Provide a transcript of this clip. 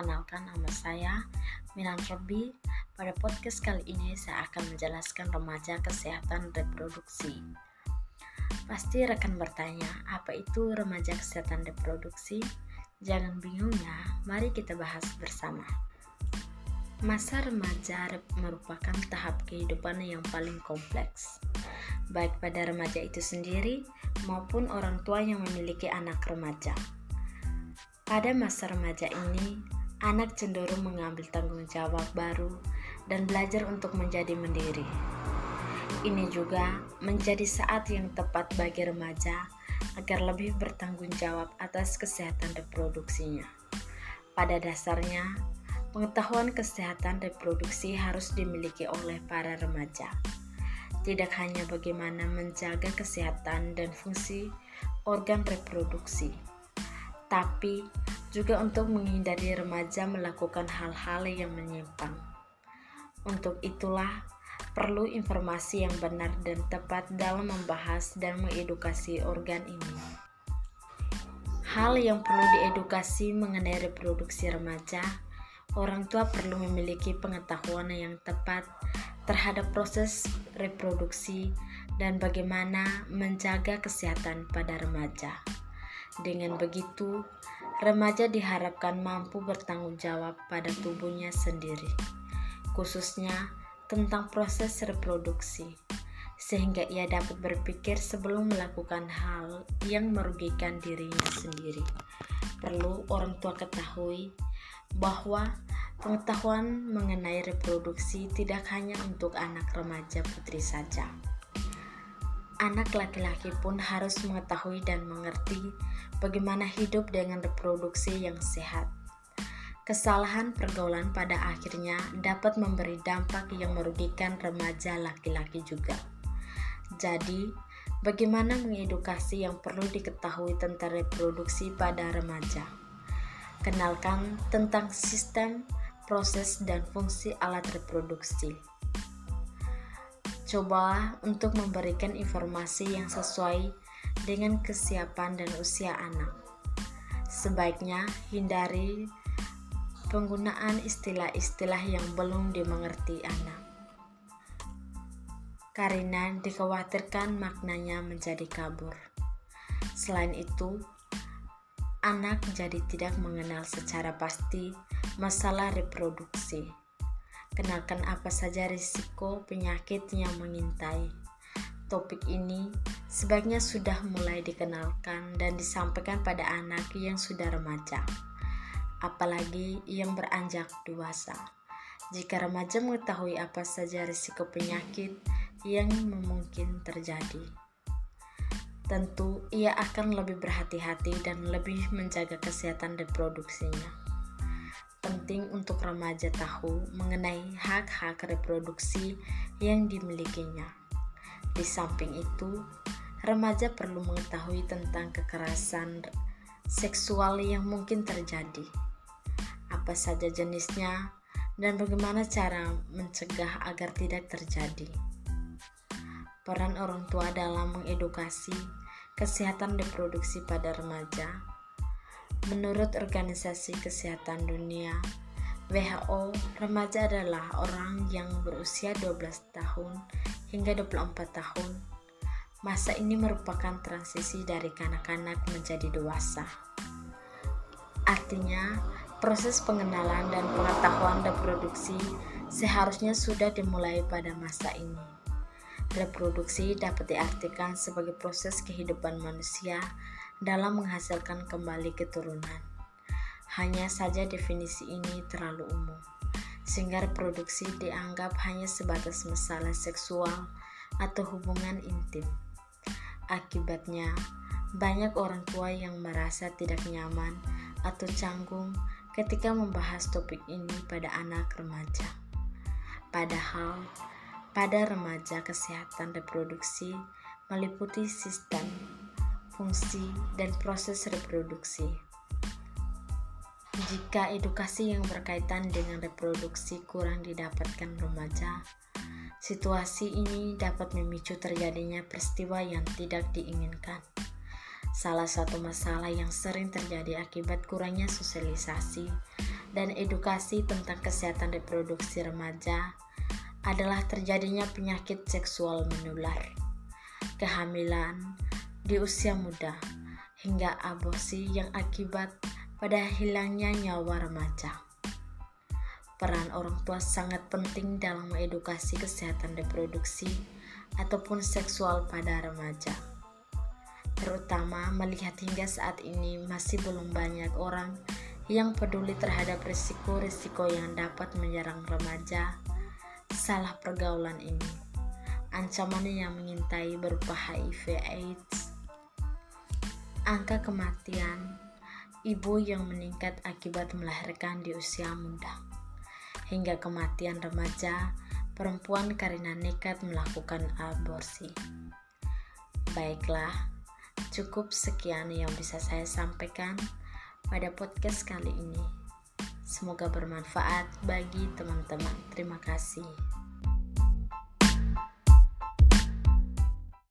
perkenalkan nama saya Minan Robi. Pada podcast kali ini saya akan menjelaskan remaja kesehatan reproduksi. Pasti rekan bertanya, apa itu remaja kesehatan reproduksi? Jangan bingung ya, mari kita bahas bersama. Masa remaja merupakan tahap kehidupan yang paling kompleks, baik pada remaja itu sendiri maupun orang tua yang memiliki anak remaja. Pada masa remaja ini, anak cenderung mengambil tanggung jawab baru dan belajar untuk menjadi mandiri. Ini juga menjadi saat yang tepat bagi remaja agar lebih bertanggung jawab atas kesehatan reproduksinya. Pada dasarnya, Pengetahuan kesehatan reproduksi harus dimiliki oleh para remaja. Tidak hanya bagaimana menjaga kesehatan dan fungsi organ reproduksi, tapi juga untuk menghindari remaja melakukan hal-hal yang menyimpang. Untuk itulah, perlu informasi yang benar dan tepat dalam membahas dan mengedukasi organ ini. Hal yang perlu diedukasi mengenai reproduksi remaja orang tua perlu memiliki pengetahuan yang tepat terhadap proses reproduksi dan bagaimana menjaga kesehatan pada remaja. Dengan begitu, remaja diharapkan mampu bertanggung jawab pada tubuhnya sendiri, khususnya tentang proses reproduksi, sehingga ia dapat berpikir sebelum melakukan hal yang merugikan dirinya sendiri. Perlu orang tua ketahui bahwa pengetahuan mengenai reproduksi tidak hanya untuk anak remaja putri saja. Anak laki-laki pun harus mengetahui dan mengerti bagaimana hidup dengan reproduksi yang sehat. Kesalahan pergaulan pada akhirnya dapat memberi dampak yang merugikan remaja laki-laki juga. Jadi, bagaimana mengedukasi yang perlu diketahui tentang reproduksi pada remaja? Kenalkan tentang sistem, proses, dan fungsi alat reproduksi. Coba untuk memberikan informasi yang sesuai dengan kesiapan dan usia anak. Sebaiknya hindari penggunaan istilah-istilah yang belum dimengerti anak. Karena dikhawatirkan maknanya menjadi kabur. Selain itu, anak jadi tidak mengenal secara pasti masalah reproduksi. Kenalkan apa saja risiko penyakit yang mengintai. Topik ini sebaiknya sudah mulai dikenalkan dan disampaikan pada anak yang sudah remaja, apalagi yang beranjak dewasa. Jika remaja mengetahui apa saja risiko penyakit yang memungkinkan terjadi tentu ia akan lebih berhati-hati dan lebih menjaga kesehatan reproduksinya. Penting untuk remaja tahu mengenai hak-hak reproduksi yang dimilikinya. Di samping itu, remaja perlu mengetahui tentang kekerasan seksual yang mungkin terjadi, apa saja jenisnya, dan bagaimana cara mencegah agar tidak terjadi. Peran orang tua dalam mengedukasi kesehatan reproduksi pada remaja. Menurut Organisasi Kesehatan Dunia, WHO, remaja adalah orang yang berusia 12 tahun hingga 24 tahun. Masa ini merupakan transisi dari kanak-kanak menjadi dewasa. Artinya, proses pengenalan dan pengetahuan reproduksi seharusnya sudah dimulai pada masa ini. Reproduksi dapat diartikan sebagai proses kehidupan manusia dalam menghasilkan kembali keturunan. Hanya saja definisi ini terlalu umum, sehingga reproduksi dianggap hanya sebatas masalah seksual atau hubungan intim. Akibatnya, banyak orang tua yang merasa tidak nyaman atau canggung ketika membahas topik ini pada anak remaja. Padahal, pada remaja kesehatan reproduksi meliputi sistem, fungsi, dan proses reproduksi. Jika edukasi yang berkaitan dengan reproduksi kurang didapatkan remaja, situasi ini dapat memicu terjadinya peristiwa yang tidak diinginkan. Salah satu masalah yang sering terjadi akibat kurangnya sosialisasi dan edukasi tentang kesehatan reproduksi remaja adalah terjadinya penyakit seksual menular, kehamilan di usia muda, hingga aborsi yang akibat pada hilangnya nyawa remaja. Peran orang tua sangat penting dalam mengedukasi kesehatan reproduksi ataupun seksual pada remaja. Terutama melihat hingga saat ini masih belum banyak orang yang peduli terhadap risiko-risiko yang dapat menyerang remaja salah pergaulan ini. Ancaman yang mengintai berupa HIV AIDS. Angka kematian ibu yang meningkat akibat melahirkan di usia muda. Hingga kematian remaja perempuan karena nekat melakukan aborsi. Baiklah, cukup sekian yang bisa saya sampaikan pada podcast kali ini. Semoga bermanfaat bagi teman-teman. Terima kasih.